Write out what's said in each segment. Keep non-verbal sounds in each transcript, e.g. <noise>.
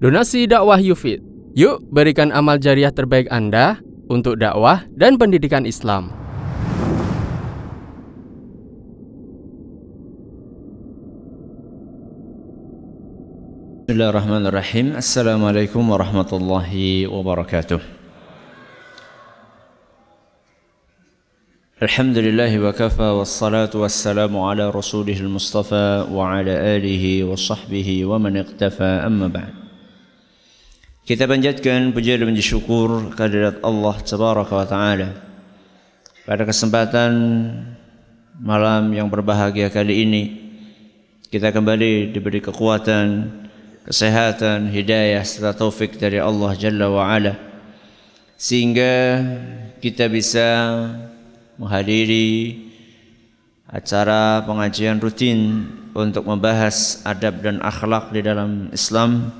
Donasi dakwah Yufid. Yuk berikan amal jariah terbaik Anda untuk dakwah dan pendidikan Islam. Bismillahirrahmanirrahim. Assalamualaikum warahmatullahi wabarakatuh. Alhamdulillah wa kafa wassalatu wassalamu ala rasulihil mustafa wa ala alihi wa sahbihi wa man iqtafa amma ba'd. Kita panjatkan puja dan puji syukur kehadirat Allah Tabaraka wa Ta'ala Pada kesempatan malam yang berbahagia kali ini Kita kembali diberi kekuatan, kesehatan, hidayah serta taufik dari Allah Jalla wa Ala Sehingga kita bisa menghadiri acara pengajian rutin untuk membahas adab dan akhlak di dalam Islam.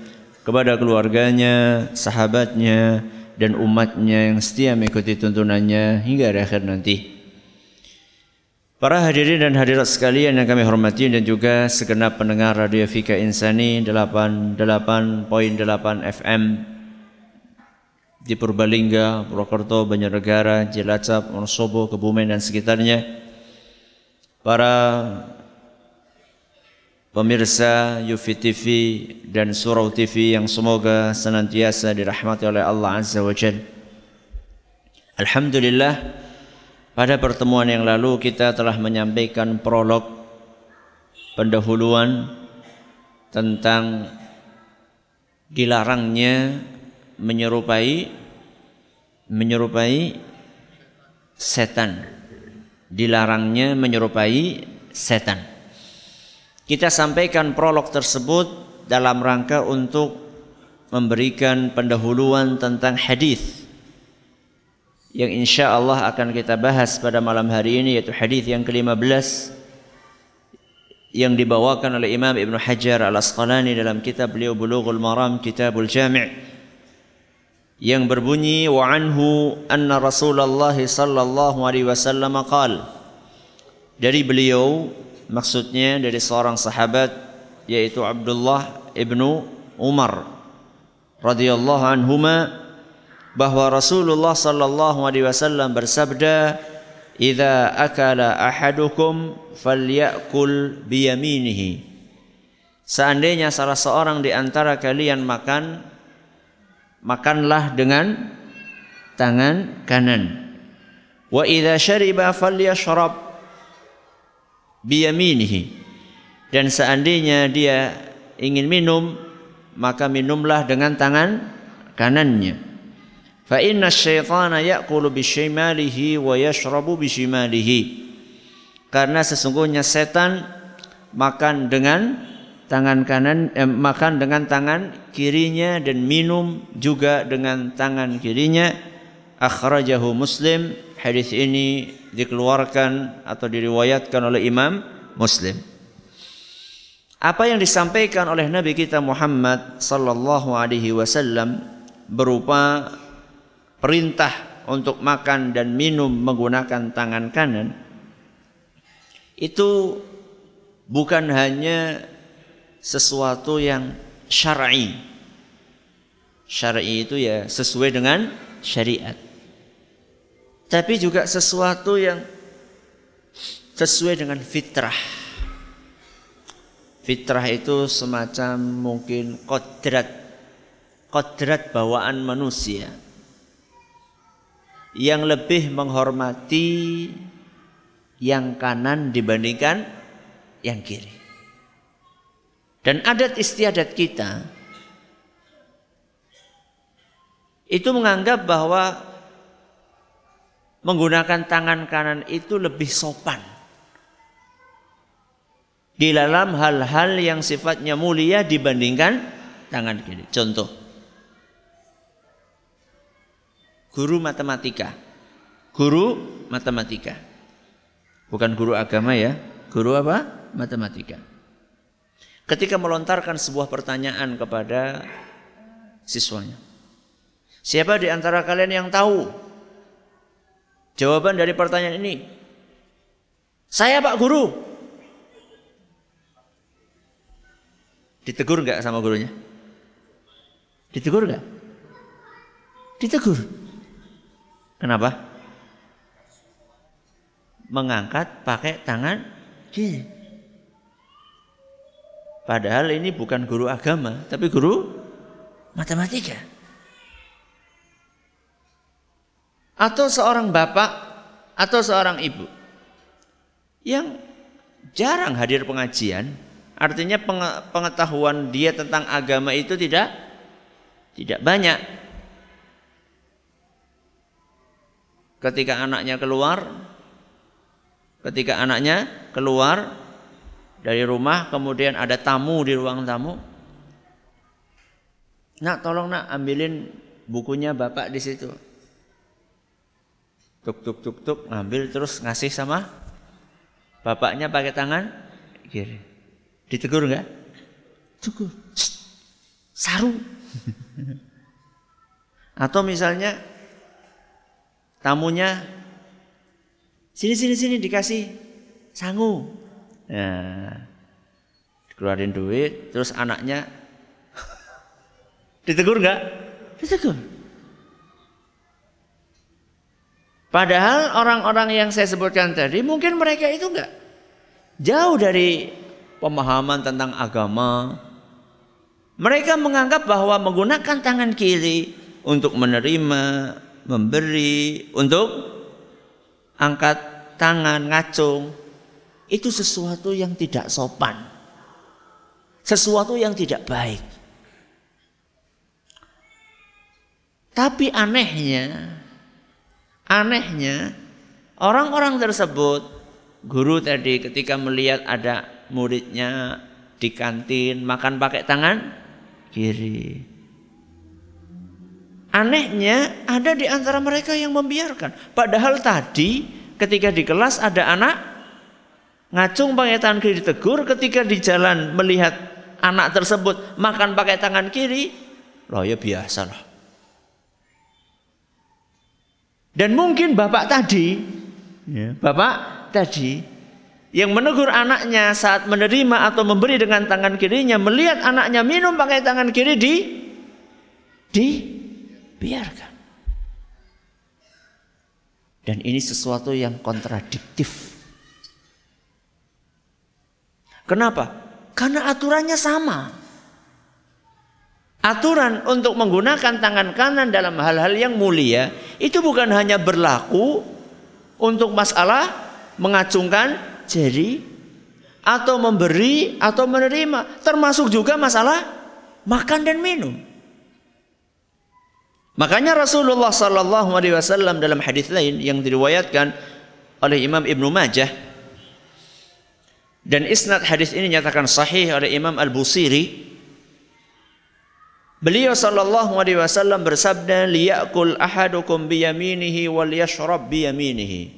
kepada keluarganya, sahabatnya dan umatnya yang setia mengikuti tuntunannya hingga akhir nanti. Para hadirin dan hadirat sekalian yang kami hormati dan juga segenap pendengar Radio Fika Insani 88.8 FM di Purbalingga, Purwokerto, Banjarnegara, Cilacap, Wonosobo, Kebumen dan sekitarnya. Para pemirsa Yufi TV dan Surau TV yang semoga senantiasa dirahmati oleh Allah Azza wa Jal. Alhamdulillah pada pertemuan yang lalu kita telah menyampaikan prolog pendahuluan tentang dilarangnya menyerupai menyerupai setan. Dilarangnya menyerupai setan. Kita sampaikan prolog tersebut dalam rangka untuk memberikan pendahuluan tentang hadis yang insya Allah akan kita bahas pada malam hari ini yaitu hadis yang ke-15 yang dibawakan oleh Imam Ibn Hajar Al-Asqalani dalam kitab beliau Bulughul Maram Kitabul Jami' yang berbunyi wa anhu anna Rasulullah sallallahu alaihi wasallam qal. Dari beliau maksudnya dari seorang sahabat yaitu Abdullah ibnu Umar radhiyallahu anhuma bahwa Rasulullah sallallahu alaihi wasallam bersabda idza akala ahadukum falyakul biyaminihi seandainya salah seorang di antara kalian makan makanlah dengan tangan kanan. Wa idza syariba falyashrab biyaminihi. Dan seandainya dia ingin minum, maka minumlah dengan tangan kanannya. Fa inna syaitana ya'kulu bishimalihi wa yashrabu bishimalihi. Karena sesungguhnya setan makan dengan tangan kanan eh, makan dengan tangan kirinya dan minum juga dengan tangan kirinya akhrajahu muslim hadis ini dikeluarkan atau diriwayatkan oleh Imam Muslim apa yang disampaikan oleh Nabi kita Muhammad sallallahu alaihi wasallam berupa perintah untuk makan dan minum menggunakan tangan kanan itu bukan hanya sesuatu yang syar'i. Syar'i itu ya sesuai dengan syariat. Tapi juga sesuatu yang sesuai dengan fitrah. Fitrah itu semacam mungkin kodrat kodrat bawaan manusia yang lebih menghormati yang kanan dibandingkan yang kiri. Dan adat istiadat kita itu menganggap bahwa menggunakan tangan kanan itu lebih sopan. Di dalam hal-hal yang sifatnya mulia dibandingkan tangan kiri. Contoh. Guru matematika. Guru matematika. Bukan guru agama ya. Guru apa? Matematika. Ketika melontarkan sebuah pertanyaan kepada siswanya. Siapa di antara kalian yang tahu jawaban dari pertanyaan ini? Saya Pak Guru. Ditegur nggak sama gurunya? Ditegur nggak? Ditegur. Kenapa? Mengangkat pakai tangan kiri. Padahal ini bukan guru agama, tapi guru matematika. Atau seorang bapak atau seorang ibu yang jarang hadir pengajian, artinya pengetahuan dia tentang agama itu tidak tidak banyak. Ketika anaknya keluar, ketika anaknya keluar dari rumah, kemudian ada tamu di ruang tamu. Nak, tolong nak ambilin bukunya bapak di situ. Tuk tuk tuk tuk ngambil terus ngasih sama bapaknya pakai tangan kiri. Ditegur enggak? Tegur. Saru. <laughs> Atau misalnya tamunya sini sini sini dikasih sangu. Nah, keluarin duit, terus anaknya <laughs> ditegur nggak? Ditegur. Padahal orang-orang yang saya sebutkan tadi mungkin mereka itu enggak jauh dari pemahaman tentang agama. Mereka menganggap bahwa menggunakan tangan kiri untuk menerima, memberi, untuk angkat tangan, ngacung, itu sesuatu yang tidak sopan. Sesuatu yang tidak baik. Tapi anehnya, Anehnya, orang-orang tersebut, guru tadi ketika melihat ada muridnya di kantin makan pakai tangan kiri. Anehnya ada di antara mereka yang membiarkan. Padahal tadi ketika di kelas ada anak ngacung pakai tangan kiri ditegur, ketika di jalan melihat anak tersebut makan pakai tangan kiri, loh ya biasa lah. Dan mungkin bapak tadi, ya, bapak tadi yang menegur anaknya saat menerima atau memberi dengan tangan kirinya melihat anaknya minum pakai tangan kiri di di biarkan. Dan ini sesuatu yang kontradiktif. Kenapa? Karena aturannya sama. Aturan untuk menggunakan tangan kanan dalam hal-hal yang mulia itu bukan hanya berlaku untuk masalah mengacungkan jari atau memberi atau menerima, termasuk juga masalah makan dan minum. Makanya Rasulullah Sallallahu Alaihi Wasallam dalam hadis lain yang diriwayatkan oleh Imam Ibnu Majah dan isnad hadis ini nyatakan sahih oleh Imam Al Busiri Beliau sallallahu alaihi wasallam bersabda liyakul ahadukum biyaminihi wal yashrab biyaminihi.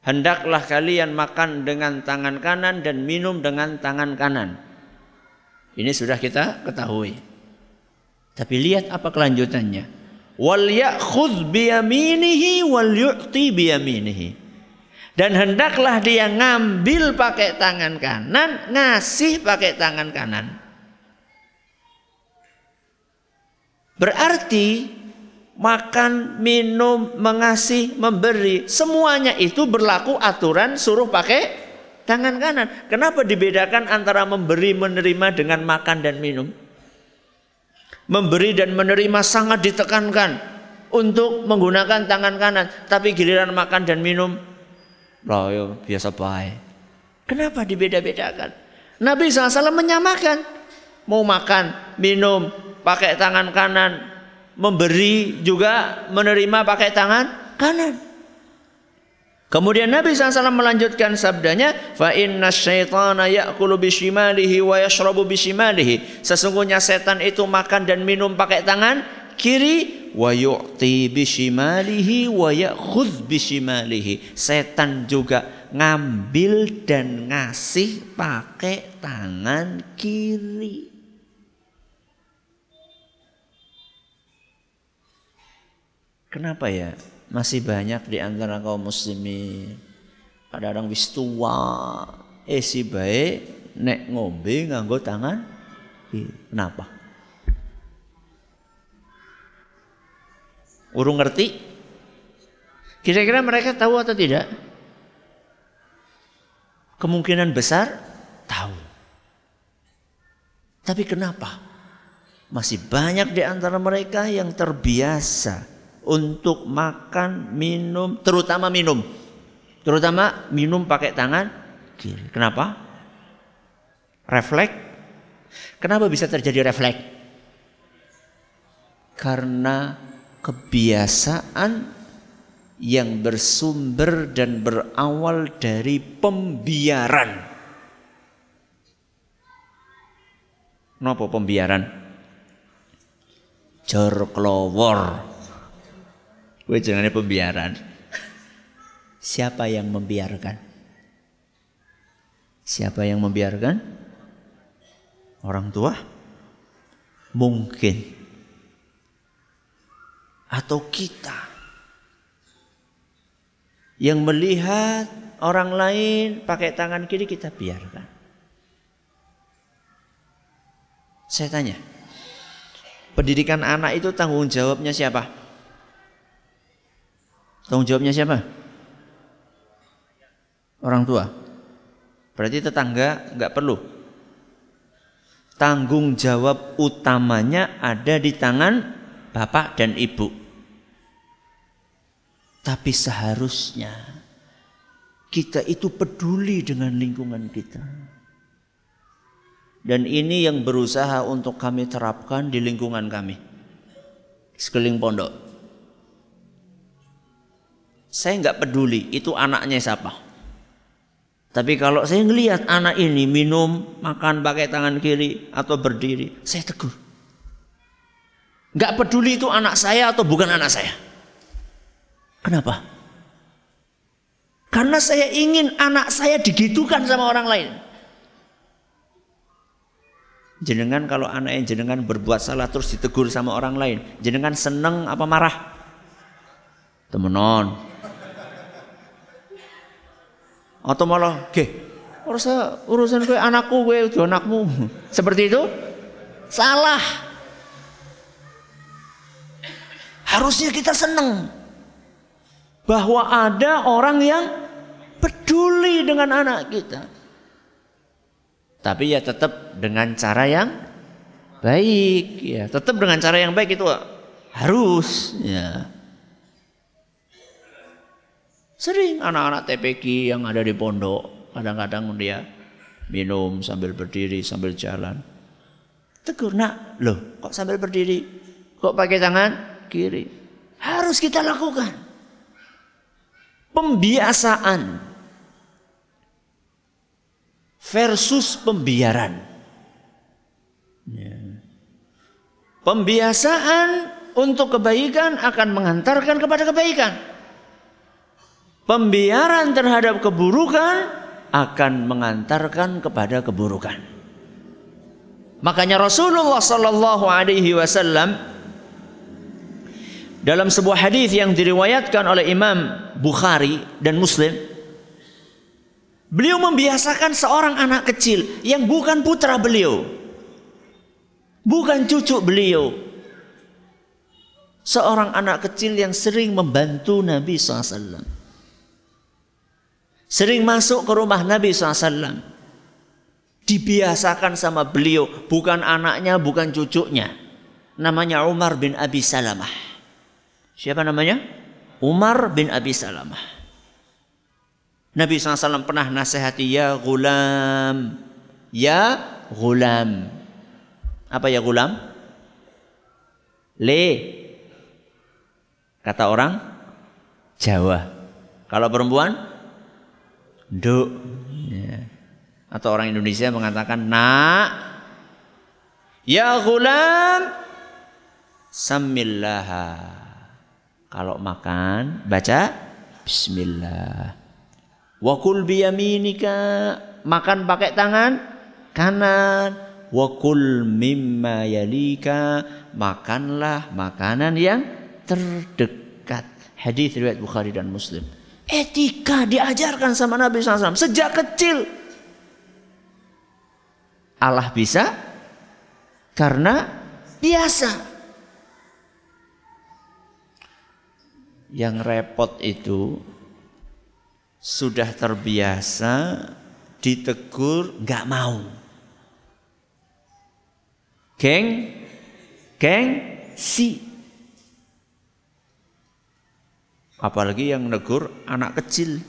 Hendaklah kalian makan dengan tangan kanan dan minum dengan tangan kanan. Ini sudah kita ketahui. Tapi lihat apa kelanjutannya. Wal ya'khudh biyaminihi wal yu'ti biyaminihi. Dan hendaklah dia ngambil pakai tangan kanan, ngasih pakai tangan kanan. Berarti makan, minum, mengasih, memberi, semuanya itu berlaku aturan suruh pakai tangan kanan. Kenapa dibedakan antara memberi, menerima dengan makan dan minum? Memberi dan menerima sangat ditekankan untuk menggunakan tangan kanan, tapi giliran makan dan minum, ya, biasa baik. Kenapa dibeda-bedakan? Nabi SAW menyamakan. Mau makan, minum, pakai tangan kanan, memberi juga menerima pakai tangan kanan. Kemudian Nabi SAW melanjutkan sabdanya, fa inna syaitana ya'kulu bishimalihi wa yashrabu bishimalihi. Sesungguhnya setan itu makan dan minum pakai tangan kiri, wa yu'ti bishimalihi wa ya'khudh bishimalihi. Setan juga ngambil dan ngasih pakai tangan kiri. Kenapa ya? Masih banyak di antara kaum muslimin. Kadang-kadang wis tua, eh si baik nek ngombe nganggo tangan Kenapa? Urung ngerti? Kira-kira mereka tahu atau tidak? Kemungkinan besar tahu. Tapi kenapa? Masih banyak di antara mereka yang terbiasa untuk makan, minum, terutama minum. Terutama minum pakai tangan kiri. Kenapa? Refleks. Kenapa bisa terjadi refleks? Karena kebiasaan yang bersumber dan berawal dari pembiaran. Kenapa pembiaran? Jor kelowor. Gue jangan pembiaran. Siapa yang membiarkan? Siapa yang membiarkan? Orang tua? Mungkin atau kita yang melihat orang lain pakai tangan kiri kita biarkan. Saya tanya, pendidikan anak itu tanggung jawabnya siapa? Tanggung jawabnya siapa? Orang tua. Berarti tetangga nggak perlu. Tanggung jawab utamanya ada di tangan bapak dan ibu. Tapi seharusnya kita itu peduli dengan lingkungan kita. Dan ini yang berusaha untuk kami terapkan di lingkungan kami. Sekeliling pondok. Saya nggak peduli itu anaknya siapa. Tapi kalau saya ngelihat anak ini minum, makan pakai tangan kiri atau berdiri, saya tegur. Gak peduli itu anak saya atau bukan anak saya. Kenapa? Karena saya ingin anak saya digitukan sama orang lain. Jenengan kalau anak yang jenengan berbuat salah terus ditegur sama orang lain, jenengan seneng apa marah? Temenon. Atau malah, "Ge, urusan urusan gue anakku, gue itu anakmu." <laughs> Seperti itu? Salah. Harusnya kita senang bahwa ada orang yang peduli dengan anak kita. Tapi ya tetap dengan cara yang baik, ya tetap dengan cara yang baik itu harus, ya. Sering anak-anak TPK yang ada di pondok, kadang-kadang dia minum sambil berdiri, sambil jalan. Tegur, nak, loh kok sambil berdiri? Kok pakai tangan? kiri. Harus kita lakukan. Pembiasaan versus pembiaran. Ya. Pembiasaan untuk kebaikan akan mengantarkan kepada kebaikan. Pembiaran terhadap keburukan akan mengantarkan kepada keburukan. Makanya Rasulullah Sallallahu Alaihi Wasallam dalam sebuah hadis yang diriwayatkan oleh Imam Bukhari dan Muslim, beliau membiasakan seorang anak kecil yang bukan putra beliau, bukan cucu beliau, seorang anak kecil yang sering membantu Nabi SAW. Sering masuk ke rumah Nabi SAW. Dibiasakan sama beliau, bukan anaknya, bukan cucunya. Namanya Umar bin Abi Salamah. Siapa namanya? Umar bin Abi Salamah. Nabi SAW pernah nasihati ya gulam. Ya gulam. Apa ya gulam? Le. Kata orang Jawa. Kalau perempuan? Duk. Ya. Atau orang Indonesia mengatakan nak. Ya gulam Samillah. Kalau makan baca bismillah. Wa kul biyaminika makan pakai tangan kanan. Wa kul mimma yalika makanlah makanan yang terdekat. Hadis riwayat Bukhari dan Muslim. Etika diajarkan sama Nabi SAW sejak kecil. Allah bisa karena biasa. Yang repot itu sudah terbiasa ditegur nggak mau. Geng, geng, si. Apalagi yang negur anak kecil.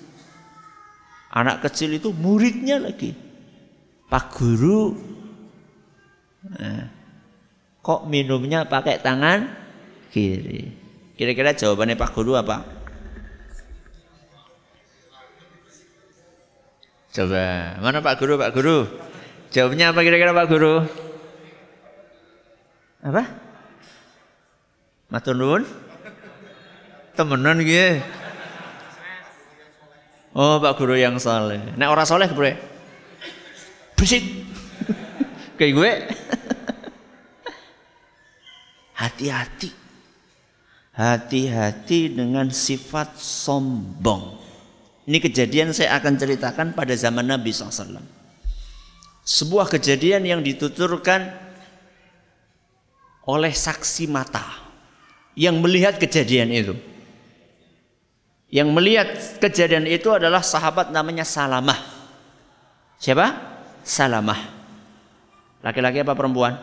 Anak kecil itu muridnya lagi. Pak guru. Nah, kok minumnya pakai tangan kiri? Kira-kira jawabannya Pak guru apa? Coba, mana Pak guru, Pak guru? Jawabnya apa kira-kira Pak guru? Apa? Matur nuwun? Temenan gitu. Oh, Pak Guru yang soleh. Nek orang soleh, Bro. Berisik. <laughs> Kayak gue. <laughs> Hati-hati. Hati-hati dengan sifat sombong. Ini kejadian saya akan ceritakan pada zaman Nabi SAW. Sebuah kejadian yang dituturkan oleh saksi mata yang melihat kejadian itu. Yang melihat kejadian itu adalah sahabat namanya Salamah. Siapa? Salamah. Laki-laki apa perempuan?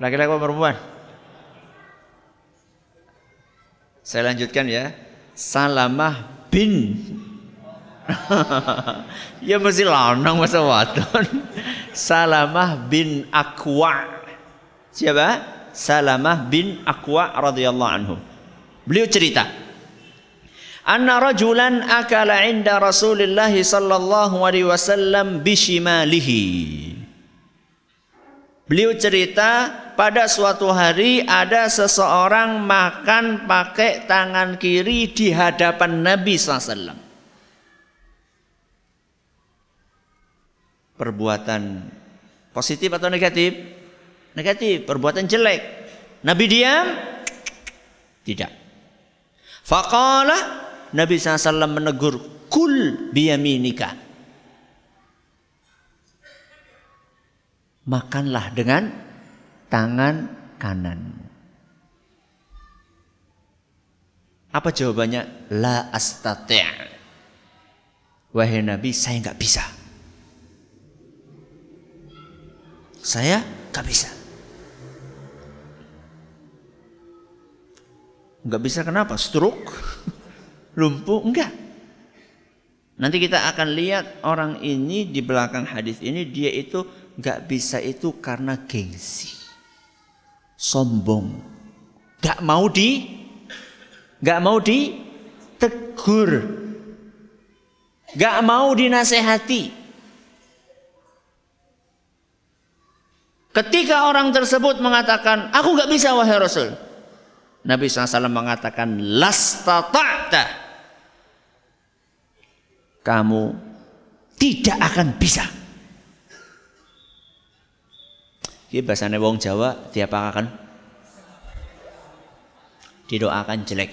Laki-laki apa perempuan? Saya lanjutkan ya. Salamah bin <laughs> ya mesti lanang masa wadon. <laughs> Salamah bin Akwa. Siapa? Salamah bin Akwa radhiyallahu anhu. Beliau cerita, Anna rajulan akala inda Rasulullah sallallahu alaihi wasallam bishimalihi. Beliau cerita pada suatu hari ada seseorang makan pakai tangan kiri di hadapan Nabi SAW. Perbuatan positif atau negatif? Negatif, perbuatan jelek. Nabi diam? Tidak. Faqala Nabi SAW menegur kul biyaminika. Makanlah dengan tangan kanan. Apa jawabannya? La astati'. Wahai Nabi, saya nggak bisa. Saya nggak bisa. Enggak bisa kenapa? Stroke? Lumpuh? Enggak. Nanti kita akan lihat orang ini di belakang hadis ini dia itu enggak bisa itu karena gengsi. Sombong. Enggak mau di enggak mau di tegur. Enggak mau dinasehati. Ketika orang tersebut mengatakan, aku enggak bisa wahai Rasul. Nabi SAW mengatakan lastata'ta kamu tidak akan bisa. Ini bahasanya wong Jawa diapakan? Didoakan jelek.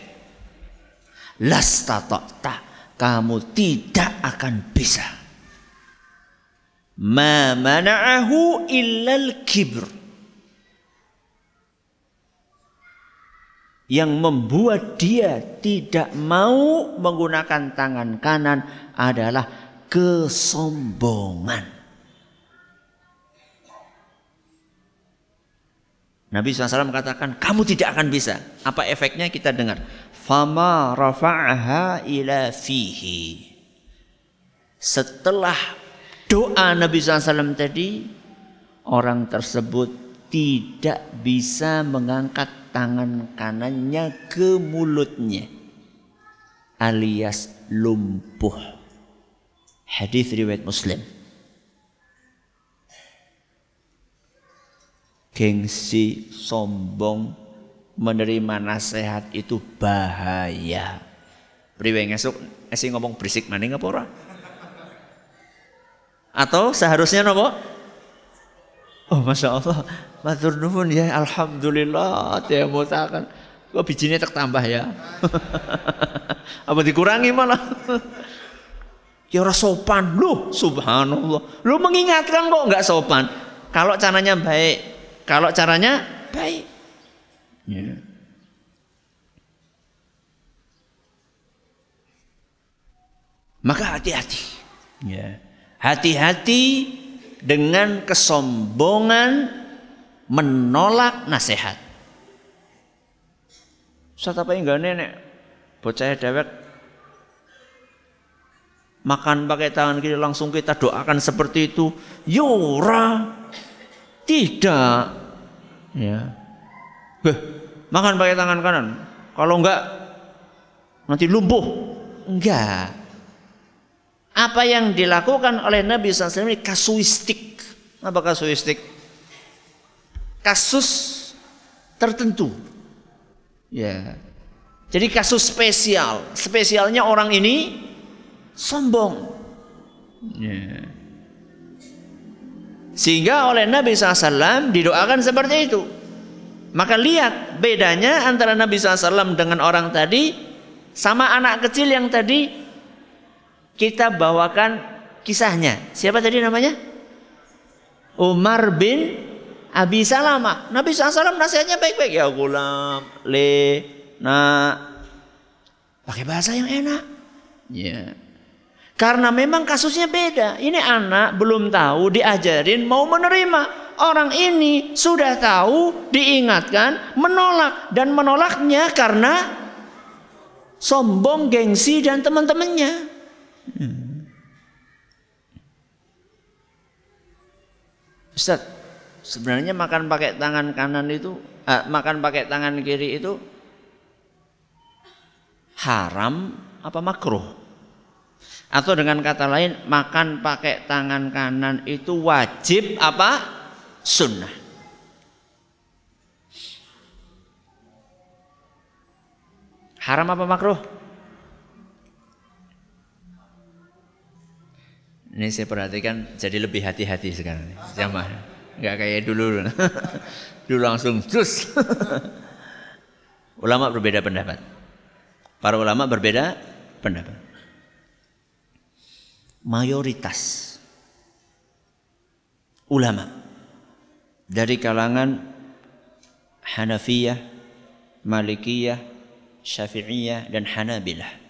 Lastata'ta kamu tidak akan bisa. Ma mana'ahu illal kibr. Yang membuat dia tidak mau menggunakan tangan kanan adalah kesombongan. Nabi SAW mengatakan, kamu tidak akan bisa. Apa efeknya kita dengar. Fama rafa'aha ila fihi. Setelah doa Nabi SAW tadi, orang tersebut tidak bisa mengangkat tangan kanannya ke mulutnya alias lumpuh. Hadis riwayat Muslim. gengsi, sombong, menerima nasihat itu bahaya. Priwe ngesuk esi ngomong berisik maning apa ora? Atau seharusnya nopo? Oh masya Allah, matur nuwun ya, alhamdulillah dia mutakan. Kok bijinya tak tambah ya? <laughs> apa dikurangi malah? <laughs> ya ora sopan loh, subhanallah. Lu mengingatkan kok nggak sopan. Kalau caranya baik, kalau caranya baik. Ya. Maka hati-hati. Ya. Hati-hati dengan kesombongan menolak nasihat. Ustaz apa enggak nenek bocah dewek makan pakai tangan kiri langsung kita doakan seperti itu. Yura. Ya Tidak. Ya. Beh, makan pakai tangan kanan. Kalau enggak nanti lumpuh. Enggak. Apa yang dilakukan oleh Nabi SAW ini kasuistik. Apa kasuistik? Kasus tertentu. Ya. Jadi kasus spesial. Spesialnya orang ini sombong. Ya. Sehingga oleh Nabi SAW didoakan seperti itu. Maka lihat bedanya antara Nabi SAW dengan orang tadi sama anak kecil yang tadi kita bawakan kisahnya. Siapa tadi namanya? Umar bin Abi Salamah. Nabi SAW nasihatnya baik-baik. Ya gulam, le, na. Pakai bahasa yang enak. Ya. Karena memang kasusnya beda. Ini anak belum tahu, diajarin, mau menerima. Orang ini sudah tahu, diingatkan, menolak. Dan menolaknya karena sombong, gengsi, dan teman-temannya. Hmm. Ustaz, sebenarnya makan pakai tangan kanan itu, eh, makan pakai tangan kiri itu haram apa makruh? Atau dengan kata lain, makan pakai tangan kanan itu wajib apa? Sunnah. Haram apa makruh? Ini saya perhatikan jadi lebih hati-hati sekarang. Zaman nggak kayak dulu. <laughs> dulu langsung terus. <laughs> ulama berbeda pendapat. Para ulama berbeda pendapat. Mayoritas ulama dari kalangan Hanafiyah, Malikiyah, Syafi'iyah dan Hanabilah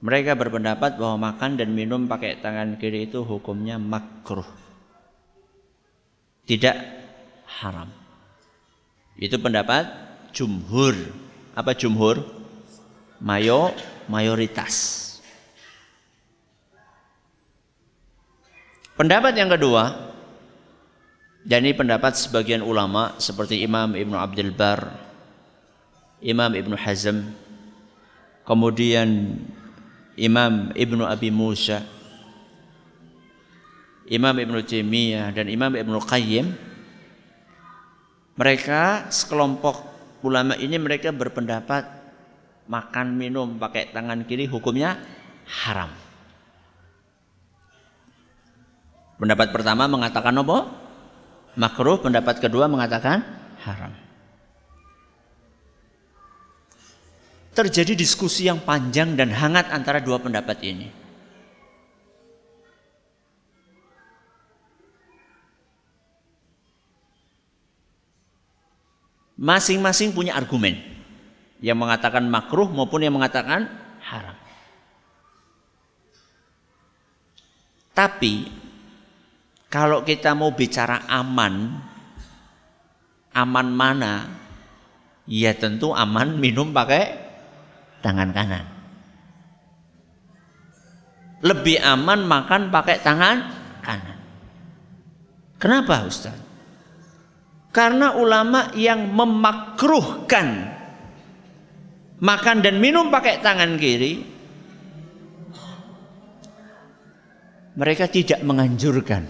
mereka berpendapat bahwa makan dan minum pakai tangan kiri itu hukumnya makruh. Tidak haram. Itu pendapat jumhur. Apa jumhur? Mayo mayoritas. Pendapat yang kedua, dan ini pendapat sebagian ulama seperti Imam Ibnu Abdul Bar, Imam Ibnu Hazm, kemudian Imam Ibnu Abi Musa, Imam Ibnu Taimiyah dan Imam Ibnu Qayyim mereka sekelompok ulama ini mereka berpendapat makan minum pakai tangan kiri hukumnya haram. Pendapat pertama mengatakan apa? Makruh, pendapat kedua mengatakan haram. terjadi diskusi yang panjang dan hangat antara dua pendapat ini. Masing-masing punya argumen yang mengatakan makruh maupun yang mengatakan haram. Tapi kalau kita mau bicara aman, aman mana? Ya tentu aman minum pakai tangan kanan. Lebih aman makan pakai tangan kanan. Kenapa Ustaz? Karena ulama yang memakruhkan makan dan minum pakai tangan kiri mereka tidak menganjurkan.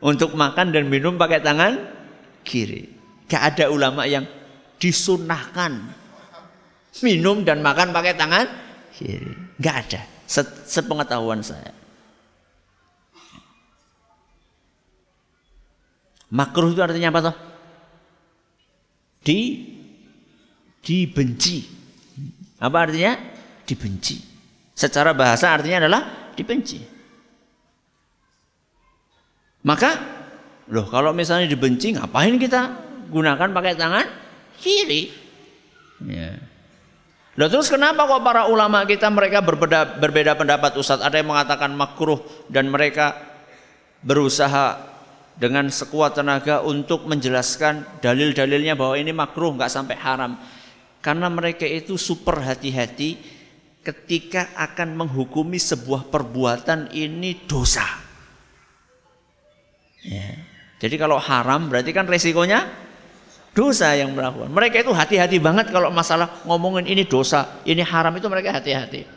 untuk makan dan minum pakai tangan kiri. Gak ada ulama yang disunahkan minum dan makan pakai tangan kiri. Gak ada. Sepengetahuan saya. Makruh itu artinya apa toh? Di dibenci. Apa artinya? Dibenci. Secara bahasa artinya adalah dibenci. Maka, loh kalau misalnya dibenci, ngapain kita gunakan pakai tangan kiri? Ya. Loh terus kenapa kok para ulama kita mereka berbeda, berbeda pendapat Ustadz? Ada yang mengatakan makruh dan mereka berusaha dengan sekuat tenaga untuk menjelaskan dalil-dalilnya bahwa ini makruh nggak sampai haram. Karena mereka itu super hati-hati ketika akan menghukumi sebuah perbuatan ini dosa. Ya. jadi kalau haram berarti kan resikonya dosa yang melakukan. Mereka itu hati-hati banget kalau masalah ngomongin ini dosa ini haram itu mereka hati-hati.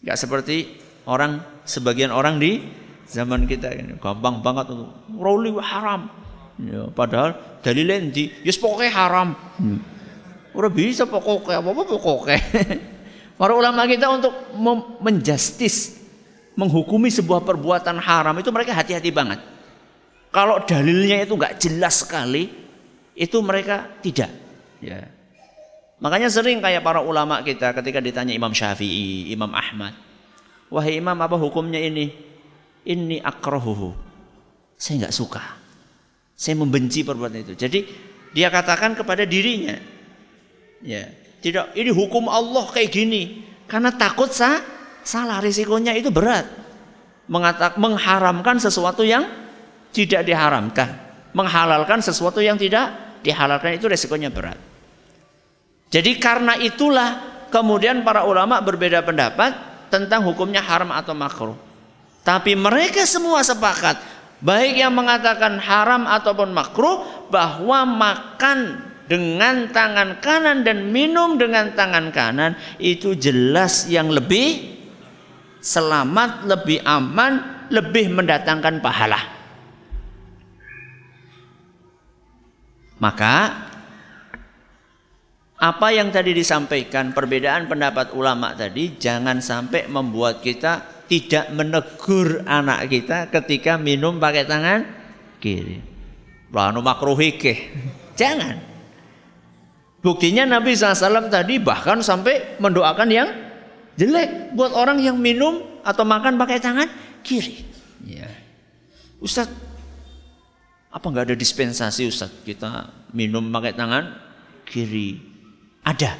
Nggak seperti orang sebagian orang di zaman kita ini gampang banget untuk roli haram. Ya, padahal dalilnya di, yes pokoknya haram. Hmm. Udah bisa pokoknya apa apa pokoknya. <laughs> Para ulama kita untuk menjustis, menghukumi sebuah perbuatan haram itu mereka hati-hati banget. Kalau dalilnya itu nggak jelas sekali, itu mereka tidak. Ya. Makanya sering kayak para ulama kita ketika ditanya Imam Syafi'i, Imam Ahmad, wahai Imam apa hukumnya ini? Ini akrohuhu. Saya nggak suka. Saya membenci perbuatan itu. Jadi dia katakan kepada dirinya, ya tidak ini hukum Allah kayak gini karena takut sah, salah risikonya itu berat. Mengatak, mengharamkan sesuatu yang tidak diharamkan, menghalalkan sesuatu yang tidak dihalalkan itu risikonya berat. Jadi karena itulah kemudian para ulama berbeda pendapat tentang hukumnya haram atau makruh. Tapi mereka semua sepakat, baik yang mengatakan haram ataupun makruh, bahwa makan dengan tangan kanan dan minum dengan tangan kanan itu jelas yang lebih selamat, lebih aman, lebih mendatangkan pahala. Maka apa yang tadi disampaikan perbedaan pendapat ulama tadi jangan sampai membuat kita tidak menegur anak kita ketika minum pakai tangan kiri. Lanu makruhike. Jangan. Buktinya Nabi SAW tadi bahkan sampai mendoakan yang jelek buat orang yang minum atau makan pakai tangan kiri. Ya. Ustaz, apa nggak ada dispensasi Ustaz kita minum pakai tangan kiri? Ada.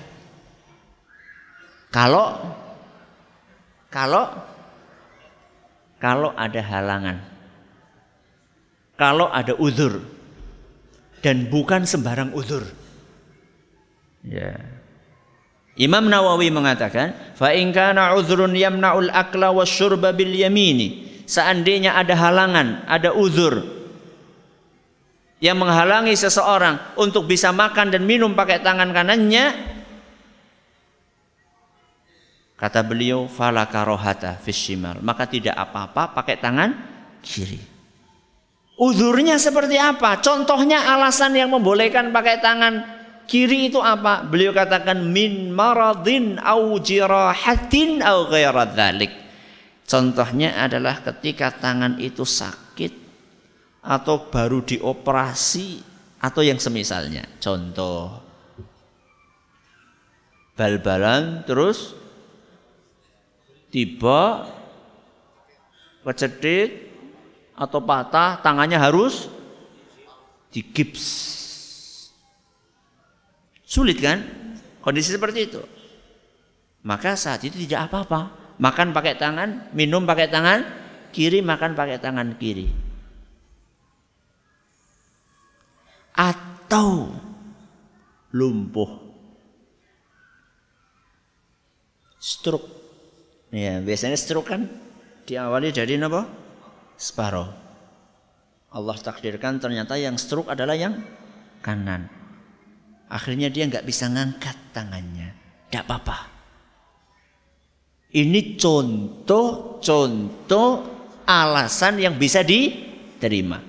Kalau kalau kalau ada halangan. Kalau ada uzur. Dan bukan sembarang uzur. Ya. Imam Nawawi mengatakan, "Fa in kana uzrun yamna'ul akla wasyurba bil yamini." Seandainya ada halangan, ada uzur yang menghalangi seseorang untuk bisa makan dan minum pakai tangan kanannya, Kata beliau, fala karohata fishimal. Maka tidak apa-apa pakai tangan kiri. Uzurnya seperti apa? Contohnya alasan yang membolehkan pakai tangan kiri itu apa? Beliau katakan min maradin au jirahatin au dhalik. Contohnya adalah ketika tangan itu sakit atau baru dioperasi atau yang semisalnya. Contoh bal-balan terus tiba kecedit atau patah tangannya harus digips. Sulit kan? Kondisi seperti itu. Maka saat itu tidak apa-apa. Makan pakai tangan minum pakai tangan kiri makan pakai tangan kiri. Atau lumpuh. Stroke Ya, biasanya stroke kan diawali dari apa? Separuh. Allah takdirkan ternyata yang stroke adalah yang kanan. Akhirnya dia nggak bisa ngangkat tangannya. Tidak apa-apa. Ini contoh-contoh alasan yang bisa di terima.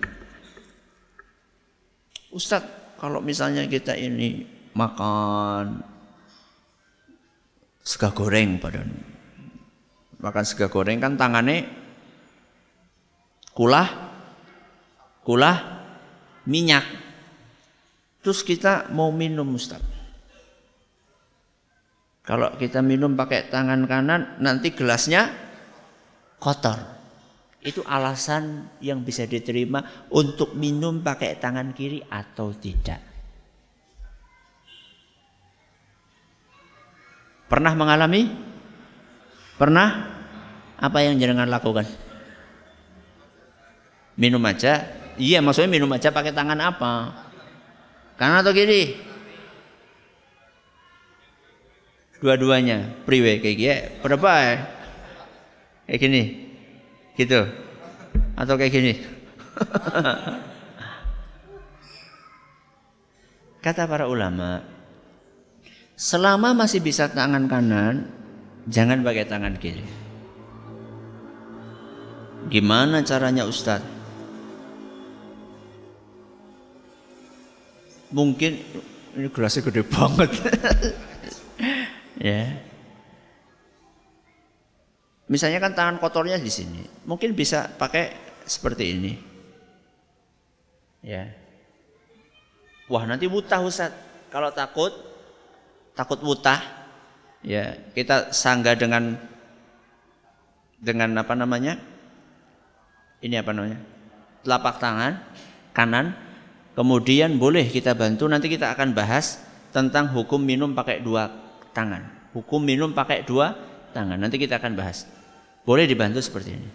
Ustadz, kalau misalnya kita ini makan sega goreng pada makan sega goreng kan tangannya kulah kulah minyak. Terus kita mau minum Ustaz. Kalau kita minum pakai tangan kanan nanti gelasnya kotor. Itu alasan yang bisa diterima untuk minum pakai tangan kiri atau tidak. Pernah mengalami? Pernah? Apa yang jangan lakukan? Minum aja. Iya, maksudnya minum aja pakai tangan apa? Kanan atau kiri? Dua-duanya. Priwe kayak gini. Berapa ya? Kayak gini. Gitu. Atau kayak gini. <laughs> Kata para ulama, selama masih bisa tangan kanan, jangan pakai tangan kiri. Gimana caranya Ustadz? Mungkin ini gelasnya gede banget. <laughs> ya. Misalnya kan tangan kotornya di sini, mungkin bisa pakai seperti ini. Ya. Wah, nanti wutah Ustaz. Kalau takut takut wutah, ya, kita sangga dengan dengan apa namanya? Ini apa namanya? Telapak tangan kanan. Kemudian boleh kita bantu nanti kita akan bahas tentang hukum minum pakai dua tangan. Hukum minum pakai dua tangan. Nanti kita akan bahas. Boleh dibantu seperti ini.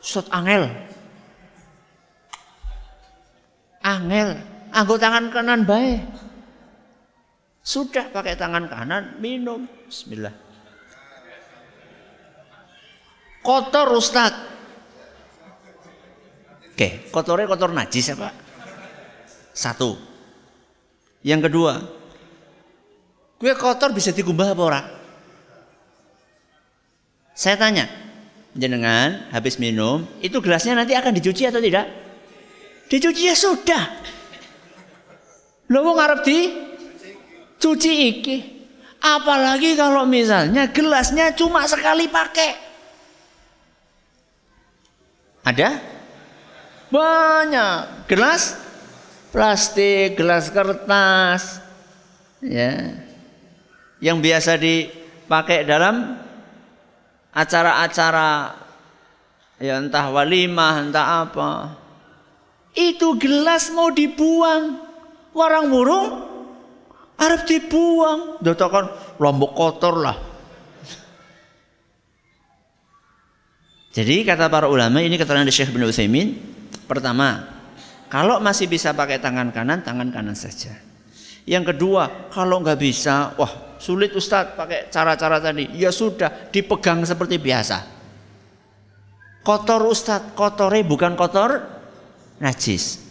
Ustaz angel. Angel, anggo tangan kanan baik. Sudah pakai tangan kanan minum. Bismillah. Kotor Ustaz. Oke, kotornya kotor najis ya Pak? Satu. Yang kedua, kue kotor bisa digumbah apa orang? Saya tanya, jenengan habis minum, itu gelasnya nanti akan dicuci atau tidak? Dicuci ya sudah. Lo mau ngarep di cuci iki. Apalagi kalau misalnya gelasnya cuma sekali pakai. Ada? Banyak. Gelas plastik, gelas kertas. Ya. Yang biasa dipakai dalam acara-acara ya entah walimah entah apa itu gelas mau dibuang warang murung Arab dibuang dotokan lombok kotor lah jadi kata para ulama ini keterangan dari Syekh bin Utsaimin pertama kalau masih bisa pakai tangan kanan tangan kanan saja yang kedua kalau nggak bisa wah Sulit Ustadz pakai cara-cara tadi. Ya sudah, dipegang seperti biasa. Kotor Ustadz, kotornya bukan kotor najis.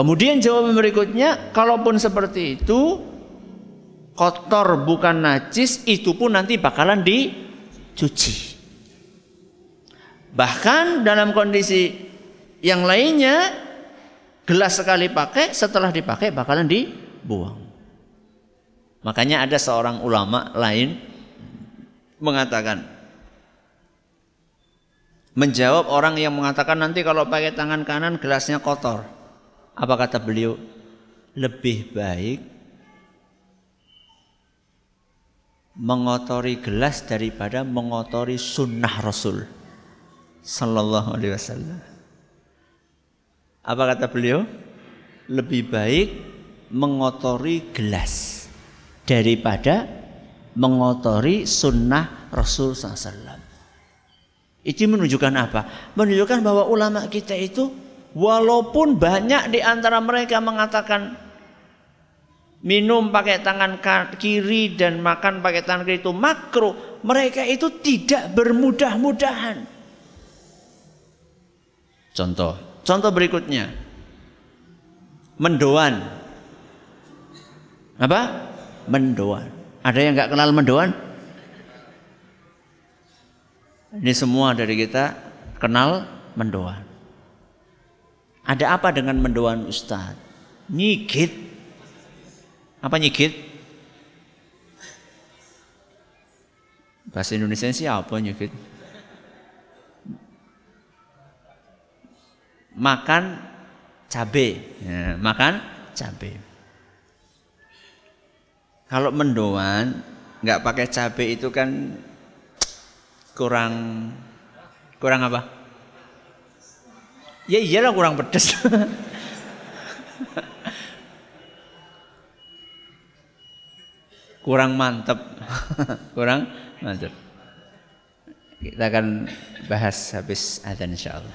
Kemudian jawaban berikutnya, kalaupun seperti itu, kotor bukan najis, itu pun nanti bakalan dicuci. Bahkan dalam kondisi yang lainnya, gelas sekali pakai, setelah dipakai bakalan dibuang. Makanya ada seorang ulama lain mengatakan menjawab orang yang mengatakan nanti kalau pakai tangan kanan gelasnya kotor. Apa kata beliau? Lebih baik mengotori gelas daripada mengotori sunnah Rasul Sallallahu Alaihi Wasallam. Apa kata beliau? Lebih baik mengotori gelas daripada mengotori sunnah Rasul SAW. Itu menunjukkan apa? Menunjukkan bahwa ulama kita itu walaupun banyak di antara mereka mengatakan minum pakai tangan kiri dan makan pakai tangan kiri itu makro, mereka itu tidak bermudah-mudahan. Contoh, contoh berikutnya. Mendoan. Apa? mendoan. Ada yang nggak kenal mendoan? Ini semua dari kita kenal mendoan. Ada apa dengan mendoan Ustaz? Nyigit. Apa nyigit? Bahasa Indonesia sih apa nyigit? Makan cabe, ya, makan cabe. Kalau mendoan nggak pakai cabe itu kan kurang kurang apa? Ya iyalah kurang pedes. kurang mantep. kurang mantep. Kita akan bahas habis adzan insyaallah.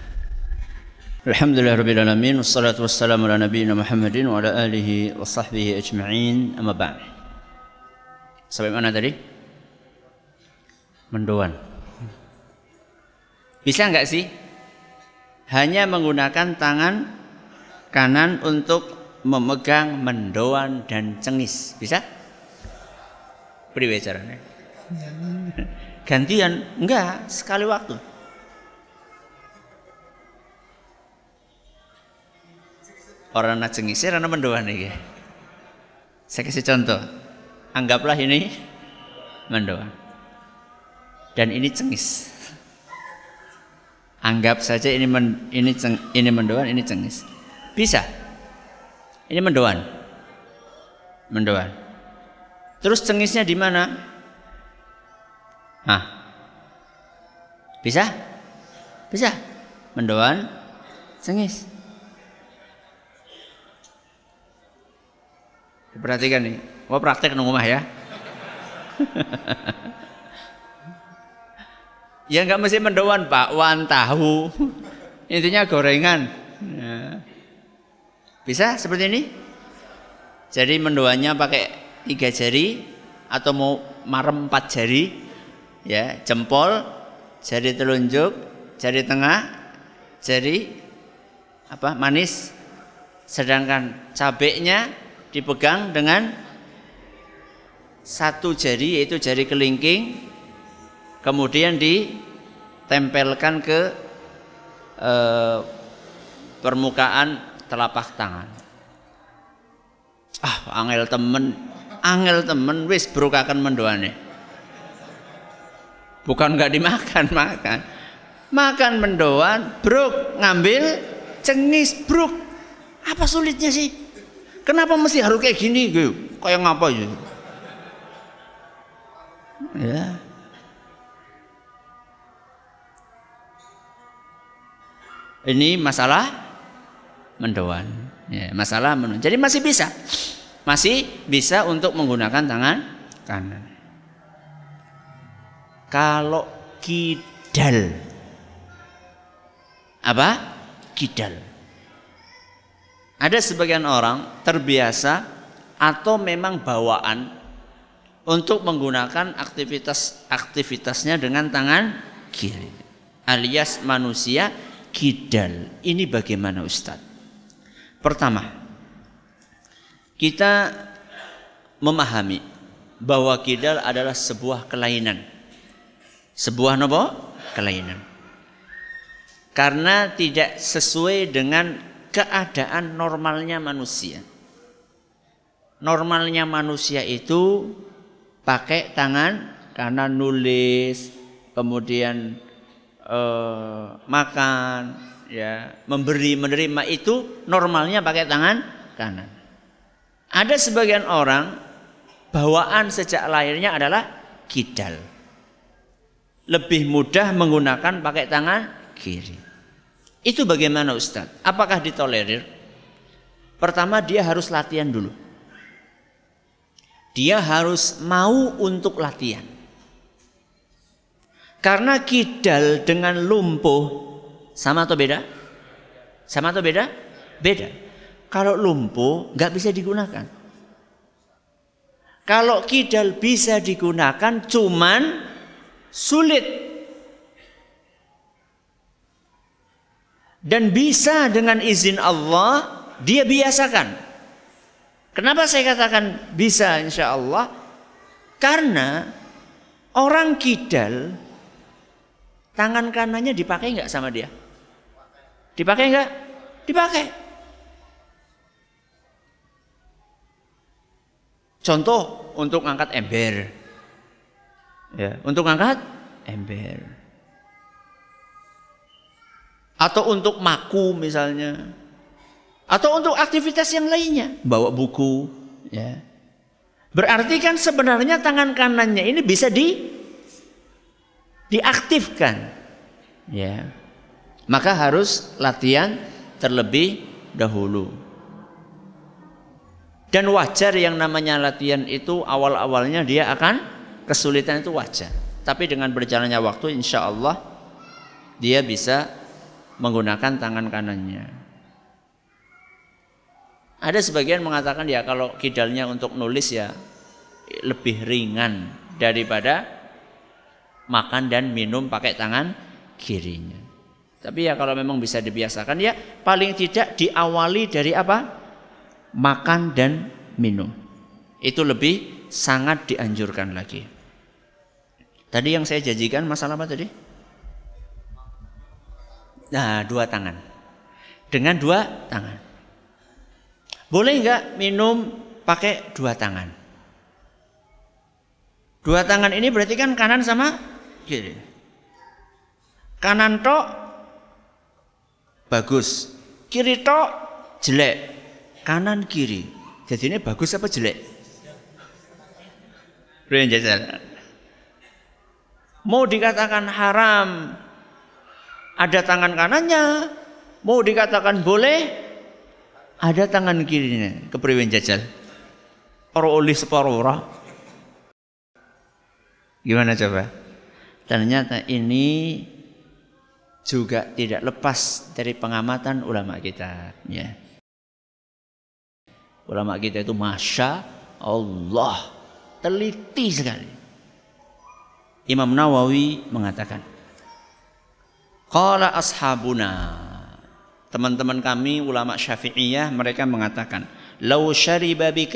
Alhamdulillah rabbil alamin wassalatu wassalamu ala nabiyyina Muhammadin wa ala alihi wa sahbihi ajma'in amma ba'd. Sampai mana tadi? Mendoan. Bisa enggak sih? Hanya menggunakan tangan kanan untuk memegang mendoan dan cengis. Bisa? Beri caranya? <laughs> Gantian? Enggak, sekali waktu. Orang nak cengis, orang mendoan nih. Saya kasih contoh. Anggaplah ini mendoan. Dan ini cengis. Anggap saja ini men, ini ceng, ini mendoan, ini cengis. Bisa. Ini mendoan. Mendoan. Terus cengisnya di mana? Ah. Bisa? Bisa. Mendoan, cengis. Perhatikan nih. Mau praktek nunggu rumah ya. <laughs> Ya nggak mesti mendoan bakwan tahu. Intinya gorengan. Ya. Bisa seperti ini? Jadi mendoannya pakai tiga jari atau mau marem empat jari, ya jempol, jari telunjuk, jari tengah, jari apa manis. Sedangkan cabenya dipegang dengan satu jari yaitu jari kelingking kemudian ditempelkan ke eh, permukaan telapak tangan. Ah, angel temen, angel temen wis berukakan mendoane. Bukan nggak dimakan, makan. Makan mendoan, bruk ngambil cengis bruk. Apa sulitnya sih? Kenapa mesti harus kayak gini? Kayak ngapa ya? Ya. Ini masalah mendoan. Ya, masalah mendoan. Jadi masih bisa. Masih bisa untuk menggunakan tangan kanan. Kalau kidal. Apa? Kidal. Ada sebagian orang terbiasa atau memang bawaan untuk menggunakan aktivitas aktivitasnya dengan tangan kiri alias manusia kidal. Ini bagaimana Ustaz? Pertama, kita memahami bahwa kidal adalah sebuah kelainan. Sebuah nopo? Kelainan. Karena tidak sesuai dengan keadaan normalnya manusia. Normalnya manusia itu pakai tangan karena nulis, kemudian eh, makan, ya, memberi, menerima itu normalnya pakai tangan kanan. Ada sebagian orang bawaan sejak lahirnya adalah kidal. Lebih mudah menggunakan pakai tangan kiri. Itu bagaimana Ustadz? Apakah ditolerir? Pertama dia harus latihan dulu. Dia harus mau untuk latihan. Karena kidal dengan lumpuh sama atau beda? Sama atau beda? Beda. Kalau lumpuh nggak bisa digunakan. Kalau kidal bisa digunakan cuman sulit. Dan bisa dengan izin Allah dia biasakan. Kenapa saya katakan bisa insya Allah? Karena orang kidal Tangan kanannya dipakai nggak sama dia? Dipakai nggak? Dipakai. Contoh untuk ngangkat ember. Ya, untuk ngangkat ember. Atau untuk maku misalnya. Atau untuk aktivitas yang lainnya, bawa buku, ya. Berarti kan sebenarnya tangan kanannya ini bisa di diaktifkan. Ya. Maka harus latihan terlebih dahulu. Dan wajar yang namanya latihan itu awal-awalnya dia akan kesulitan itu wajar. Tapi dengan berjalannya waktu insya Allah dia bisa menggunakan tangan kanannya. Ada sebagian mengatakan ya kalau kidalnya untuk nulis ya lebih ringan daripada makan dan minum pakai tangan kirinya. Tapi ya kalau memang bisa dibiasakan ya paling tidak diawali dari apa? makan dan minum. Itu lebih sangat dianjurkan lagi. Tadi yang saya janjikan masalah apa tadi? Nah, dua tangan. Dengan dua tangan. Boleh nggak minum pakai dua tangan? Dua tangan ini berarti kan kanan sama kiri. Kanan tok bagus, kiri tok jelek kanan kiri. Jadi ini bagus apa jelek? Mau dikatakan haram, ada tangan kanannya. Mau dikatakan boleh, ada tangan kirinya. Kepriwen jajal. Para oleh separuh orang. Gimana coba? Ternyata ini juga tidak lepas dari pengamatan ulama kita. Ya. Ulama kita itu masya Allah teliti sekali. Imam Nawawi mengatakan, Qala ashabuna Teman-teman kami ulama Syafi'iyah mereka mengatakan, "Lau syariba bi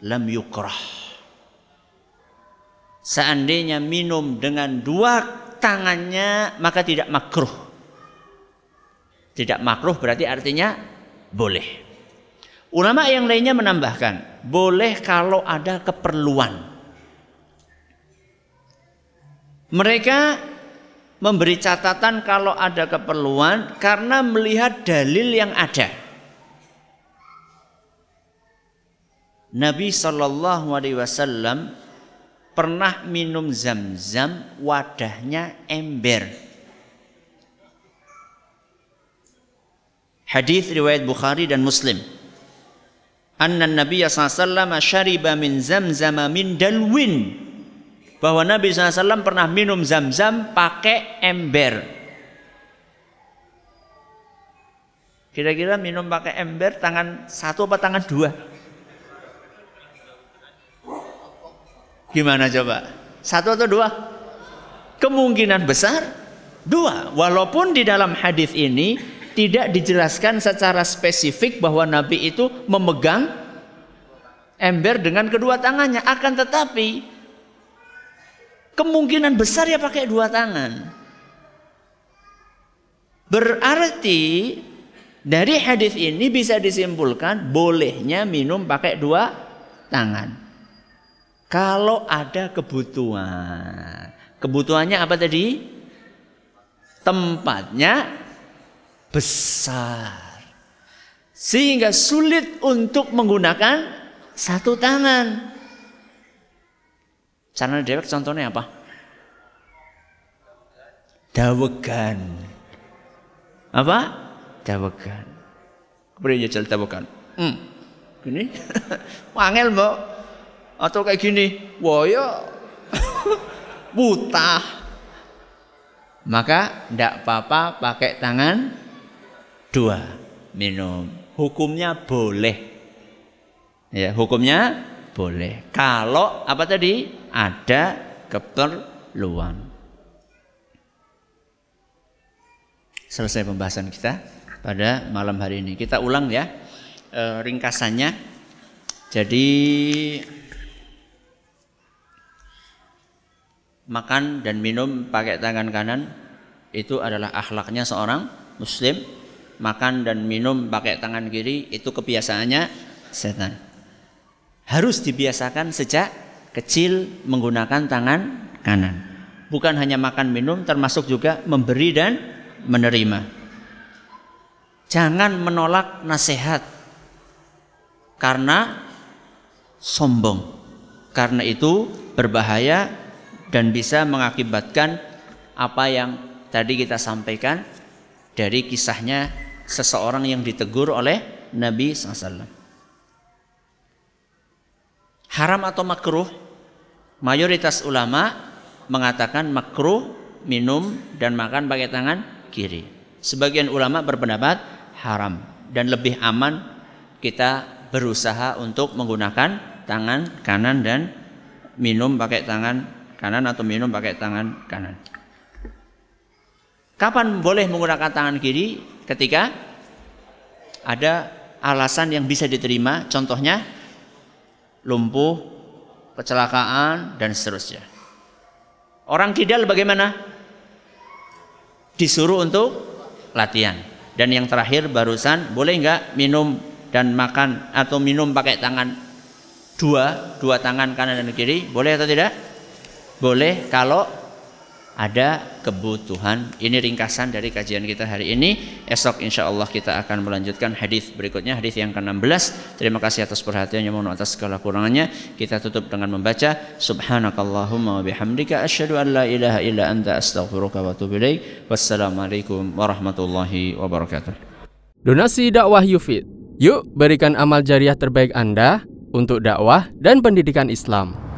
lam yukrah." Seandainya minum dengan dua tangannya maka tidak makruh. Tidak makruh berarti artinya boleh. Ulama yang lainnya menambahkan, boleh kalau ada keperluan. Mereka memberi catatan kalau ada keperluan karena melihat dalil yang ada. Nabi Shallallahu Alaihi Wasallam pernah minum zam-zam wadahnya ember. Hadis riwayat Bukhari dan Muslim anna Nabi SAW syariba min zamzam min dalwin bahwa Nabi SAW pernah minum zam-zam pakai ember. Kira-kira minum pakai ember tangan satu apa tangan dua? Gimana coba? Satu atau dua? Kemungkinan besar dua. Walaupun di dalam hadis ini tidak dijelaskan secara spesifik bahwa Nabi itu memegang ember dengan kedua tangannya. Akan tetapi kemungkinan besar ya pakai dua tangan. Berarti dari hadis ini bisa disimpulkan bolehnya minum pakai dua tangan. Kalau ada kebutuhan. Kebutuhannya apa tadi? Tempatnya besar. Sehingga sulit untuk menggunakan satu tangan. Cara dewek contohnya apa? Dawegan. Apa? Dawegan. Kemudian jajal dawegan. Hmm. Gini. <laughs> Wangel mbak. Atau kayak gini. Wah ya. <laughs> Buta. Maka tidak apa-apa pakai tangan. Dua minum. Hukumnya boleh. Ya hukumnya boleh. Kalau apa tadi? Ada keperluan. Selesai pembahasan kita pada malam hari ini. Kita ulang ya e, ringkasannya. Jadi makan dan minum pakai tangan kanan itu adalah akhlaknya seorang muslim. Makan dan minum pakai tangan kiri itu kebiasaannya setan. Harus dibiasakan sejak kecil menggunakan tangan kanan. Bukan hanya makan minum termasuk juga memberi dan menerima. Jangan menolak nasihat karena sombong. Karena itu berbahaya dan bisa mengakibatkan apa yang tadi kita sampaikan dari kisahnya seseorang yang ditegur oleh Nabi SAW. Haram atau makruh? Mayoritas ulama mengatakan makruh minum dan makan pakai tangan kiri. Sebagian ulama berpendapat haram dan lebih aman kita berusaha untuk menggunakan tangan kanan dan minum pakai tangan kanan atau minum pakai tangan kanan. Kapan boleh menggunakan tangan kiri? Ketika ada alasan yang bisa diterima, contohnya lumpuh, kecelakaan dan seterusnya. Orang kidal bagaimana? Disuruh untuk latihan. Dan yang terakhir barusan boleh nggak minum dan makan atau minum pakai tangan dua, dua tangan kanan dan kiri, boleh atau tidak? Boleh kalau ada kebutuhan. Ini ringkasan dari kajian kita hari ini. Esok insya Allah kita akan melanjutkan hadis berikutnya, hadis yang ke-16. Terima kasih atas perhatiannya, mohon atas segala kurangannya. Kita tutup dengan membaca Subhanakallahumma wa bihamdika asyhadu an la ilaha illa anta astaghfiruka wa atubu ilaik. Wassalamualaikum warahmatullahi wabarakatuh. Donasi dakwah Yufid. Yuk berikan amal jariah terbaik Anda untuk dakwah dan pendidikan Islam.